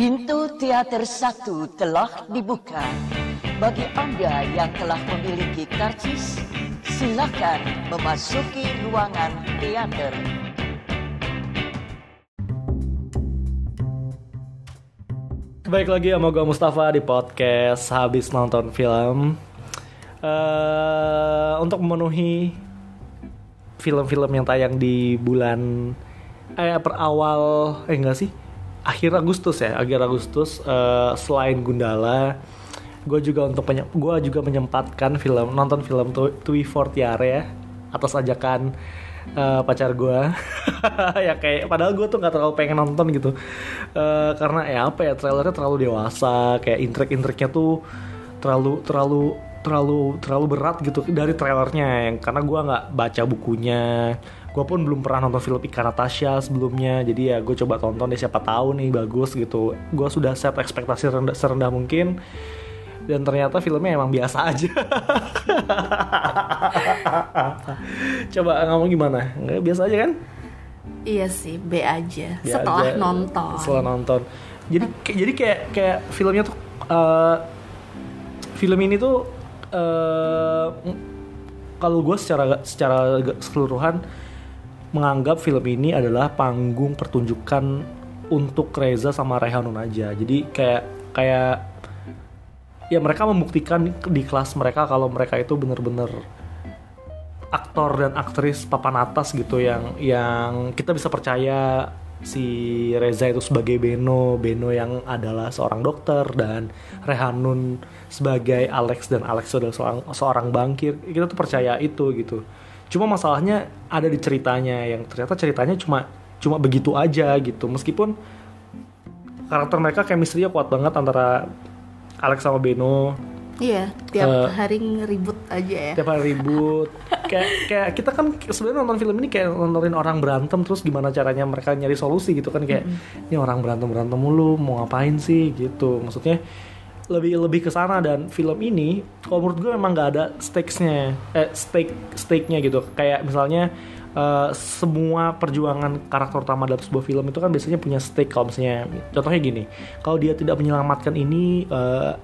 Pintu teater satu telah dibuka. Bagi Anda yang telah memiliki karcis, silakan memasuki ruangan teater. Baik lagi sama gue Mustafa di podcast habis nonton film. eh untuk memenuhi film-film yang tayang di bulan eh per awal eh enggak sih akhir Agustus ya akhir Agustus eh, selain Gundala gue juga untuk gue juga menyempatkan film nonton film Tui Fortiare ya atas ajakan eh, pacar gue ya kayak padahal gue tuh nggak terlalu pengen nonton gitu. Eh, karena ya apa ya trailernya terlalu dewasa kayak intrik-intriknya tuh terlalu terlalu terlalu terlalu berat gitu dari trailernya yang karena gue nggak baca bukunya gue pun belum pernah nonton film Ika Natasha sebelumnya jadi ya gue coba tonton deh siapa tahu nih bagus gitu gue sudah set ekspektasi rendah, serendah mungkin dan ternyata filmnya emang biasa aja coba ngomong gimana nggak biasa aja kan Iya sih, B aja. Ya Setelah aja, nonton. setelah nonton jadi jadi kayak kayak filmnya tuh eh, film ini tuh eh, kalau gue secara secara keseluruhan menganggap film ini adalah panggung pertunjukan untuk Reza sama Rehanun aja jadi kayak kayak ya mereka membuktikan di kelas mereka kalau mereka itu bener-bener aktor dan aktris papan atas gitu yang yang kita bisa percaya si Reza itu sebagai Beno, Beno yang adalah seorang dokter dan Rehanun sebagai Alex dan Alex adalah seorang seorang bangkir. Kita tuh percaya itu gitu. Cuma masalahnya ada di ceritanya yang ternyata ceritanya cuma cuma begitu aja gitu. Meskipun karakter mereka chemistry-nya kuat banget antara Alex sama Beno. Iya, tiap Eh, hari ngeribut aja ya. tiap hari ribut kayak kayak kita kan sebenarnya nonton film ini kayak nontonin orang berantem terus gimana caranya mereka nyari solusi gitu kan. Kayak ini orang berantem berantem mulu mau ngapain sih? Gitu. Maksudnya lebih lebih ke sana dan film ini kalau menurut gue memang nggak ada stakesnya eh stake stake-nya gitu kayak misalnya eh, semua perjuangan karakter utama dalam sebuah film itu kan biasanya punya stake kalau misalnya contohnya gini kalau dia tidak menyelamatkan ini eh,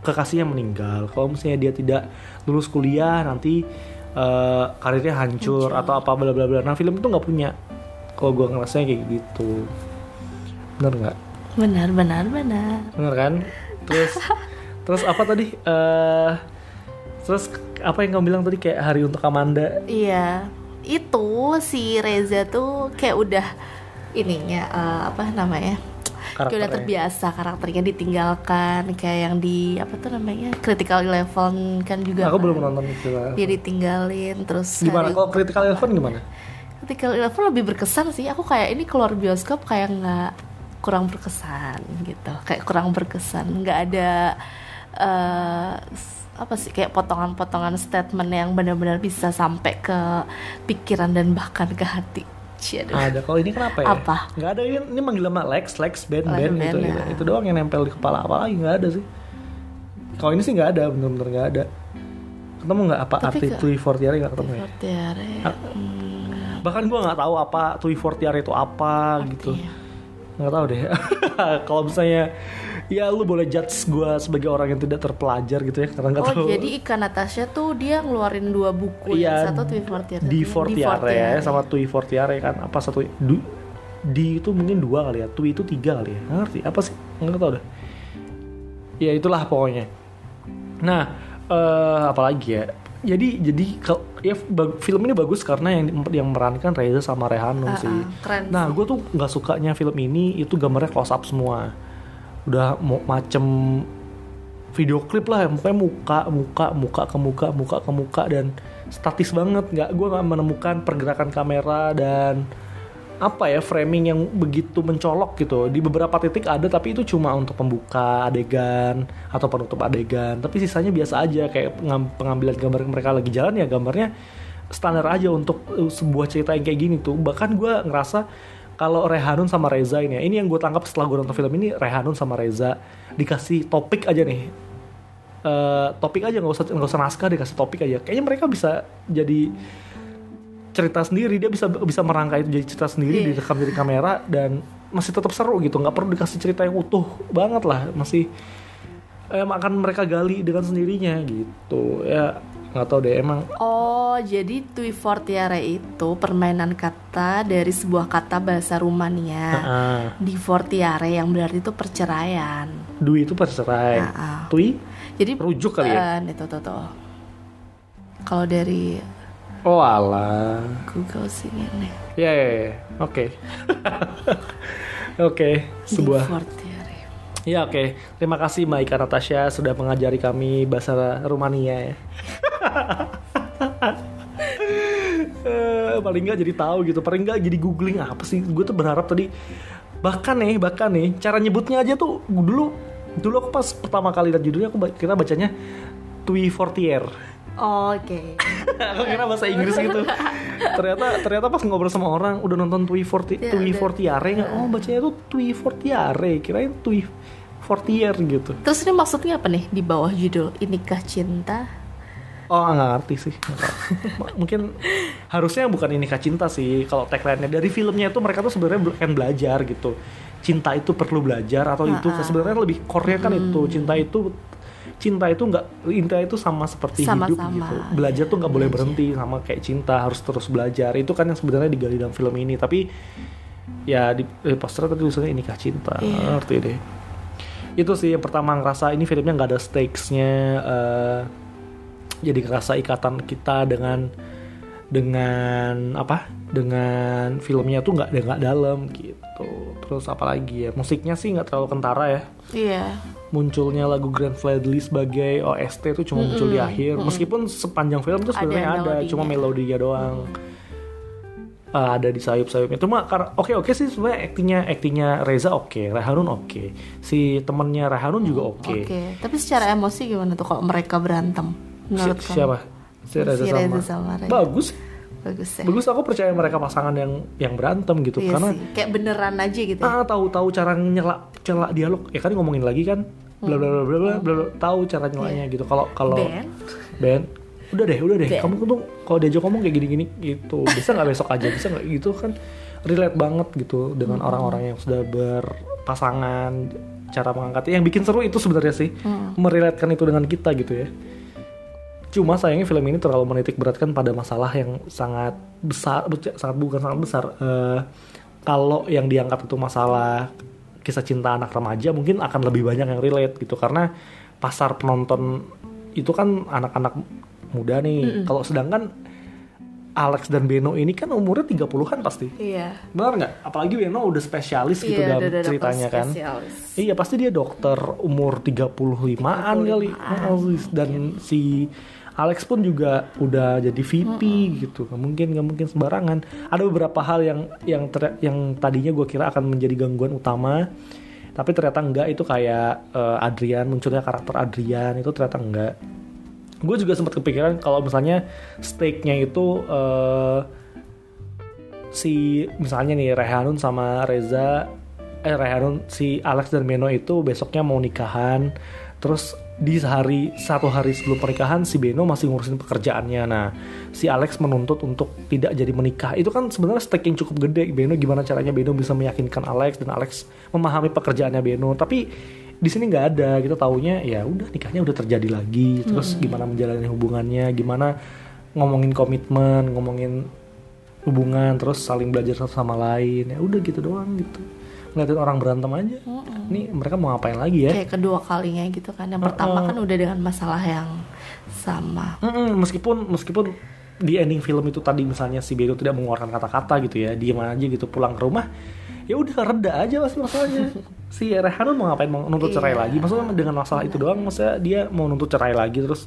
kekasihnya meninggal. Kalau misalnya dia tidak lulus kuliah nanti eh, karirnya hancur atau apa bla bla bla. Nah film itu nggak punya. Kalau gue ngerasanya kayak gitu. Bener nggak? Benar, benar, benar. Bener kan? Terus terus apa tadi? Eh terus apa yang kamu bilang tadi kayak hari untuk Amanda? Iya, itu si Reza tuh kayak udah ininya eh, apa namanya? Kayak udah terbiasa karakternya ditinggalkan kayak yang di apa tuh namanya critical eleven kan juga Aku kan. belum nonton itu. dia ditinggalin terus Gimana? Kalau Critical Eleven gimana? Critical Eleven lebih berkesan sih. Aku kayak ini keluar bioskop kayak nggak kurang berkesan gitu. Kayak kurang berkesan. Nggak ada eh, s- apa sih kayak potongan-potongan statement yang benar-benar bisa sampai ke pikiran dan bahkan ke hati. Cie, aduh. Ada. Kalau ini kenapa ya? Apa? Nggak ada. Ini, ini manggil nama Lex, Lex, Ben, Ben, Ben, gitu, gitu. ya. Itu doang yang nempel di kepala. Apa lagi nggak ada sih. Kalau ini sih nggak ada, bener-bener nggak ada. Ketemu nggak apa Tapi arti ke- Tui Fortiare nggak ketemu ya? Fortiare. Ah. Hmm, Bahkan gue nggak tahu apa Tui Fortiare itu apa gitu. iya. Nggak tahu deh. Kalau misalnya ya lu boleh judge gue sebagai orang yang tidak terpelajar gitu ya karena nggak Oh tahu. jadi Ika Natasha tuh dia ngeluarin dua buku Iya, yang satu Twi Fortiare. Di Fortiare, ya, sama Tui Fortiare kan apa satu du, di itu mungkin dua kali ya Tui itu tiga kali ya nggak ngerti? Apa sih? Nggak tahu deh. Ya itulah pokoknya. Nah eh apalagi ya? Jadi jadi kal- ya film ini bagus karena yang yang memerankan Reza sama Rehanun Ah, sih. ah, keren nah gue tuh nggak sukanya film ini itu gambarnya close up semua. Udah mau macem video klip lah pokoknya muka muka muka ke muka muka ke muka dan statis banget. Nggak gue nggak menemukan pergerakan kamera dan apa ya framing yang begitu mencolok gitu. Di beberapa titik ada tapi itu cuma untuk pembuka adegan atau penutup adegan. Tapi sisanya biasa aja kayak pengam- pengambilan gambar mereka lagi jalan ya gambarnya standar aja untuk uh, sebuah cerita yang kayak gini tuh. Bahkan gue ngerasa kalau Rehanun sama Reza ini ya, ini yang gue tangkap setelah gue nonton film ini Rehanun sama Reza dikasih topik aja nih. Eh, topik aja nggak usah nggak usah naskah dikasih topik aja. Kayaknya mereka bisa jadi cerita sendiri dia bisa bisa merangkai itu jadi cerita sendiri Iya. direkam dari kamera dan masih tetap seru gitu nggak perlu dikasih cerita yang utuh banget lah masih eh, akan mereka gali dengan sendirinya gitu ya nggak tahu deh emang Oh, jadi Tui Fortiare itu permainan kata dari sebuah kata bahasa Rumania. ah, Di Fortiare yang berarti itu perceraian. Dwi itu percerai Ah, ah. Tui Jadi Rujuk kali ya? eh, itu tuh tuh. Kalau dari oh alah Google sih ini. ya ya, ya. oke oke sebuah. Ya oke, terima kasih Mbak Ika Natasha sudah mengajari kami bahasa Rumania ya. Eh, paling nggak jadi tahu gitu, paling nggak jadi googling apa sih? Gue tuh berharap tadi bahkan nih, bahkan nih cara nyebutnya aja tuh dulu dulu aku pas pertama kali lihat judulnya aku kita bacanya Tui Fortier. Oh, Oke. aku kira bahasa Inggris gitu. ternyata ternyata pas ngobrol sama orang udah nonton Forti Ya, Tui udah. Fortiare nggak? Oh bacanya tuh Tui Fortiare, kirain Tui Fortier gitu. Terus ini maksudnya apa nih di bawah judul Inikah Cinta? Oh nggak ngerti sih. Mungkin harusnya bukan ini kah cinta sih. Kalau tagline-nya dari filmnya itu mereka tuh sebenarnya kan belajar gitu. Cinta itu perlu belajar atau itu Ah, ah. sebenarnya lebih core kan itu. Cinta itu cinta itu nggak intinya itu sama seperti hidup Sama-sama, gitu. Belajar tuh nggak boleh belajar. berhenti sama kayak cinta harus terus belajar. Itu kan yang sebenarnya digali dalam film ini. Tapi ya di eh, poster tadi tulisannya ini kah cinta. Iya. Ngerti deh. Itu sih yang pertama ngerasa ini filmnya nggak ada stakes-nya. eh, jadi kerasa ikatan kita dengan dengan apa dengan filmnya tuh nggak nggak dalam gitu terus apalagi ya musiknya sih nggak terlalu kentara ya Iya. munculnya lagu Grand Fledly sebagai OST itu cuma muncul di akhir meskipun sepanjang film tuh Ada sebenarnya ada, melodinya. cuma melodinya doang Uh, ada di sayup-sayupnya cuma kar- oke oke sih sebenarnya aktingnya aktingnya Reza oke Rehanun oke si temennya Rehanun juga oke Oke. Tapi secara emosi gimana tuh kalau mereka berantem? Si- Menurut kamu? siapa si Reza Si sama, Reza sama Reza. bagus Bagus ya. bagus aku percaya mereka pasangan yang yang berantem gitu Iya karena sih. Kayak beneran aja gitu. ya. ah tahu-tahu cara nyela nyela dialog ya kan ngomongin lagi kan bla bla bla bla bla, bla, bla, tahu cara nyelanya gitu kalau kalau Ben. Ben udah deh udah deh Ben. kamu tuh kalau diajak ngomong kayak gini-gini gitu bisa nggak besok aja bisa nggak gitu kan relate banget gitu dengan orang-orang yang sudah berpasangan cara mengangkatnya yang bikin seru itu sebenarnya sih merelatekan itu dengan kita gitu ya cuma sayangnya film ini terlalu menitik beratkan pada masalah yang sangat besar sangat bukan sangat besar. Eh, kalau yang diangkat itu masalah kisah cinta anak remaja mungkin akan lebih banyak yang relate gitu. Karena pasar penonton itu kan anak-anak muda nih. Kalau sedangkan Alex dan Beno ini kan umurnya 30-an pasti. Iya. benar nggak? Apalagi Beno udah spesialis gitu Iya, dalam udah- udah ceritanya kan. spesialis. Iya pasti dia dokter umur 35-an kali. 35-an. Oh, dan si Alex pun juga udah jadi VP gitu. Nggak mungkin nggak mungkin sembarangan. Ada beberapa hal yang yang ter- yang tadinya gue kira akan menjadi gangguan utama tapi ternyata enggak itu kayak eh, Adrian munculnya karakter Adrian itu ternyata enggak gue juga sempat kepikiran kalau misalnya stake-nya itu eh, si misalnya nih Rehanun sama Reza eh Rehanun si Alex dan Beno itu besoknya mau nikahan. Terus di hari satu hari sebelum pernikahan si Beno masih ngurusin pekerjaannya. Nah si Alex menuntut untuk tidak jadi menikah. Itu kan sebenarnya stake yang cukup gede. Beno gimana caranya Beno bisa meyakinkan Alex dan Alex memahami pekerjaannya Beno? Tapi di sini nggak ada. Kita taunya ya udah nikahnya udah terjadi lagi. Terus gimana menjalani hubungannya? Gimana ngomongin komitmen ngomongin hubungan terus saling belajar satu sama lain? Ya udah gitu doang gitu ngeliatin orang berantem aja. Ini mereka mau ngapain lagi ya? Kayak kedua kalinya gitu kan. Yang pertama kan udah dengan masalah yang sama. Mm-mm, meskipun meskipun di ending film itu tadi misalnya si Bedo tidak mengeluarkan kata-kata gitu ya diem aja gitu pulang ke rumah ya udah reda aja pasti masalahnya. Si Rehanun mau ngapain? Mau nuntut cerai Iya. lagi? Maksudnya dengan masalah itu doang maksudnya dia mau nuntut cerai lagi terus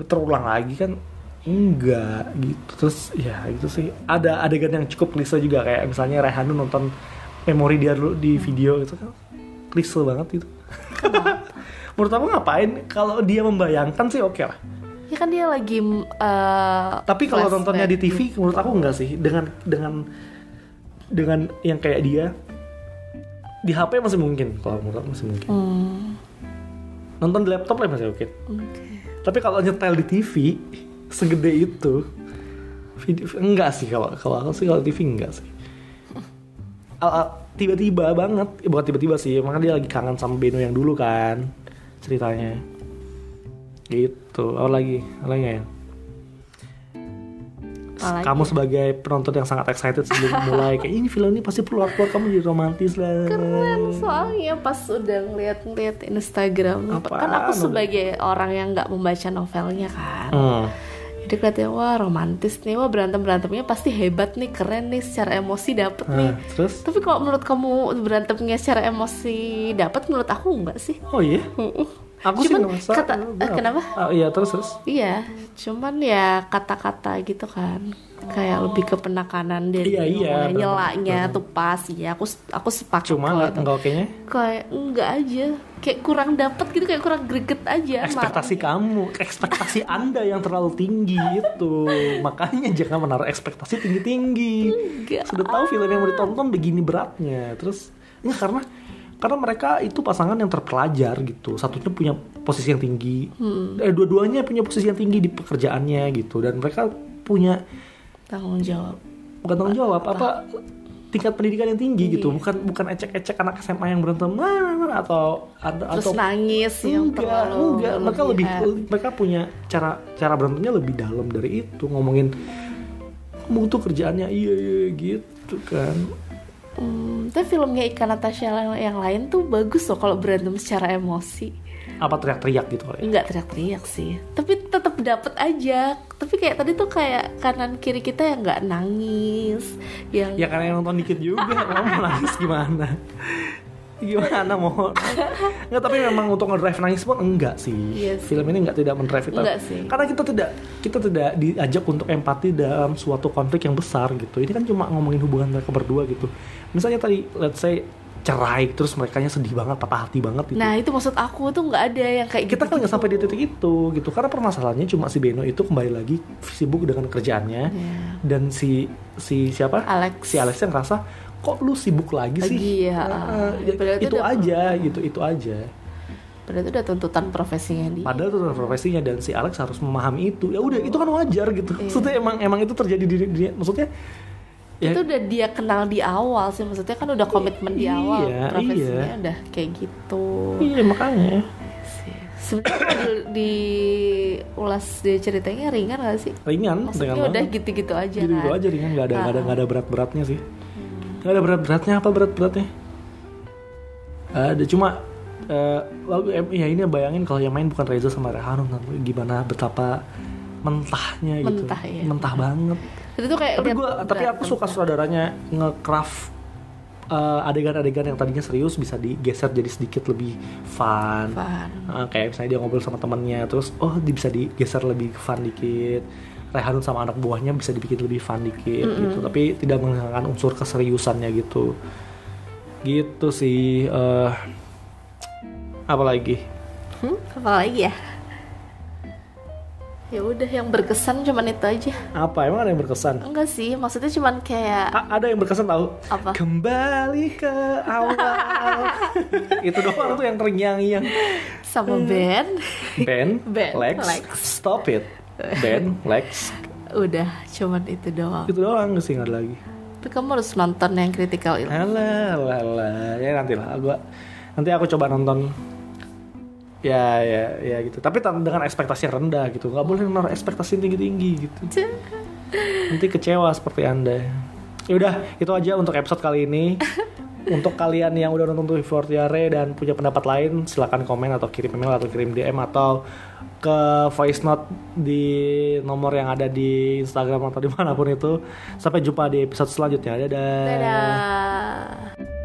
terulang lagi kan? Enggak gitu. Terus ya itu sih. Ada adegan yang cukup klise juga kayak misalnya Rehanun nonton memori dia dulu di video itu kan. Klise banget itu. Menurut aku ngapain? Kalau dia membayangkan sih oke lah. Ya kan dia lagi eh, tapi kalau nontonnya di TV menurut aku enggak sih. Dengan dengan dengan yang kayak dia di HP masih mungkin. Kalau menurut aku masih mungkin. Hmm, nonton di laptop lah masih oke. Oke. tapi kalau nyetel di TV segede itu Video, enggak sih kalau kalau aku sih kalau TV enggak sih. Tiba-tiba banget, eh, bukan tiba-tiba sih, makanya dia lagi kangen sama Beno yang dulu kan ceritanya. Gitu. Apa lagi? Apa lagi ya? Apalagi Kamu ya? sebagai penonton yang sangat excited sebelum mulai kayak ini film ini pasti keluar keluar kamu jadi romantis lah. keren soalnya pas udah ngeliat-ngeliat Instagram Apaan kan aku sebagai orang yang nggak membaca novelnya kan Hmm. Jadi kelihatannya wah romantis nih. Wah berantem berantemnya pasti hebat nih keren nih secara emosi dapet nih. Nah, terus? tapi kalau menurut kamu berantemnya secara emosi dapat menurut aku enggak sih. Oh iya? Aku sih Cuman ngerasa kata- eh, kenapa? Ah, iya terus terus. iya cuman ya kata-kata gitu kan kayak lebih ke penekanan dari Iya, iya, ngomongnya, bener, nyelaknya tuh pas ya aku aku sepakat Cuma kalau nggak itu. nggak kayaknya kayak enggak aja kayak kurang dapet gitu kayak kurang greget aja ekspektasi kamu, ekspektasi anda yang terlalu tinggi itu. Makanya jangan menaruh ekspektasi tinggi tinggi. Enggak. Sudah tahu film yang mau ditonton begini beratnya. Terus enggak karena karena mereka itu pasangan yang terpelajar gitu. Satunya punya posisi yang tinggi, eh, dua-duanya punya posisi yang tinggi di pekerjaannya gitu. Dan mereka punya tanggung jawab. Bukan tanggung jawab apa? Tingkat pendidikan yang tinggi gitu. Bukan bukan ecek-ecek anak SMA yang berantem "Ah," atau ada terus atau nangis yang enggak terlalu enggak. Mereka lebih mereka punya cara cara berantemnya lebih dalam dari itu. Ngomongin kamu tuh kerjaannya iya iya gitu kan Hmm, tapi filmnya Ikan Natasha yang, yang lain tuh bagus loh kalau berantem secara emosi. apa teriak-teriak gitu ya Enggak teriak-teriak sih, tapi tetap dapet aja. Tapi kayak tadi tuh kayak kanan kiri kita yang nggak nangis, yang ya karena yang nonton dikit juga kamu nangis gimana gimana mau nggak tapi memang untuk ngedrive nangis pun enggak sih Iya sih. film ini enggak tidak mendrive kita Enggak sih. karena kita tidak kita tidak diajak untuk empati dalam suatu konflik yang besar gitu ini kan cuma ngomongin hubungan mereka berdua gitu misalnya tadi let's say cerai terus mereka sedih banget patah hati banget gitu Nah itu maksud aku tuh nggak ada yang kayak kita gitu. kan nggak sampai di titik itu gitu karena permasalahannya cuma si Beno itu kembali lagi sibuk dengan kerjaannya Iya. dan si si siapa Alex. si Alex yang ngerasa kok lu sibuk lagi sih ya, Nah, ya, itu itu udah- aja gitu itu aja Padahal itu udah tuntutan profesinya dia. padahal adalah profesinya dan si Alex harus memahami itu ya udah itu kan wajar gitu Iya. maksudnya emang emang itu terjadi di dia maksudnya ya itu udah dia kenal di awal sih maksudnya kan udah komitmen di awal Iya, profesinya iya. udah kayak gitu iya makanya. Sebenarnya diulas di ceritanya ringan gak sih? ringan Maksudnya ringan udah gitu-gitu aja gitu kan. aja ringan nggak ada nggak ada Ah. nggak ada berat beratnya sih nggak ada berat beratnya apa? Berat beratnya? Ada cuma lagu em- ya ini bayangin kalau yang main bukan Reza sama Rehanun gimana betapa mentahnya gitu. Mentah, ya. mentah banget. Itu tuh kayak tapi gua tapi aku suka sutradaranya nge-craft eh, adegan-adegan yang tadinya serius bisa digeser jadi sedikit lebih fun, Fun. Eh, kayak misalnya dia ngobrol sama temannya terus oh bisa digeser lebih fun dikit Rehanun sama anak buahnya bisa dibikin lebih fun dikit gitu. Tapi tidak menghilangkan unsur keseriusannya gitu. Gitu sih eh apa lagi? Hmm, apa lagi ya? Ya udah yang berkesan cuman itu aja. apa? Emang ada yang berkesan? Enggak sih, maksudnya cuman kayak A- ada yang berkesan tahu? Apa? kembali ke awal. Itu doang tuh yang terngiang-ngiang. Sama band. Ben, Ben, Lex, Lex. stop it Ben, Lex. Udah, cuman itu doang. itu doang sih nggak ada lagi. Tapi kamu harus nonton yang critical illness. alah alah, alah. ya nanti lah gua nanti aku coba nonton. Ya ya ya gitu. Tapi dengan ekspektasi yang rendah gitu. Nggak boleh naruh ekspektasi tinggi tinggi gitu. Nanti kecewa seperti anda. Ya udah itu aja untuk episode kali ini untuk kalian yang udah nonton tuh Fortiare dan punya pendapat lain silakan komen atau kirim email atau kirim DM atau ke voice note di nomor yang ada di Instagram atau di mana pun itu. Sampai jumpa di episode selanjutnya. Dadah. Dadah.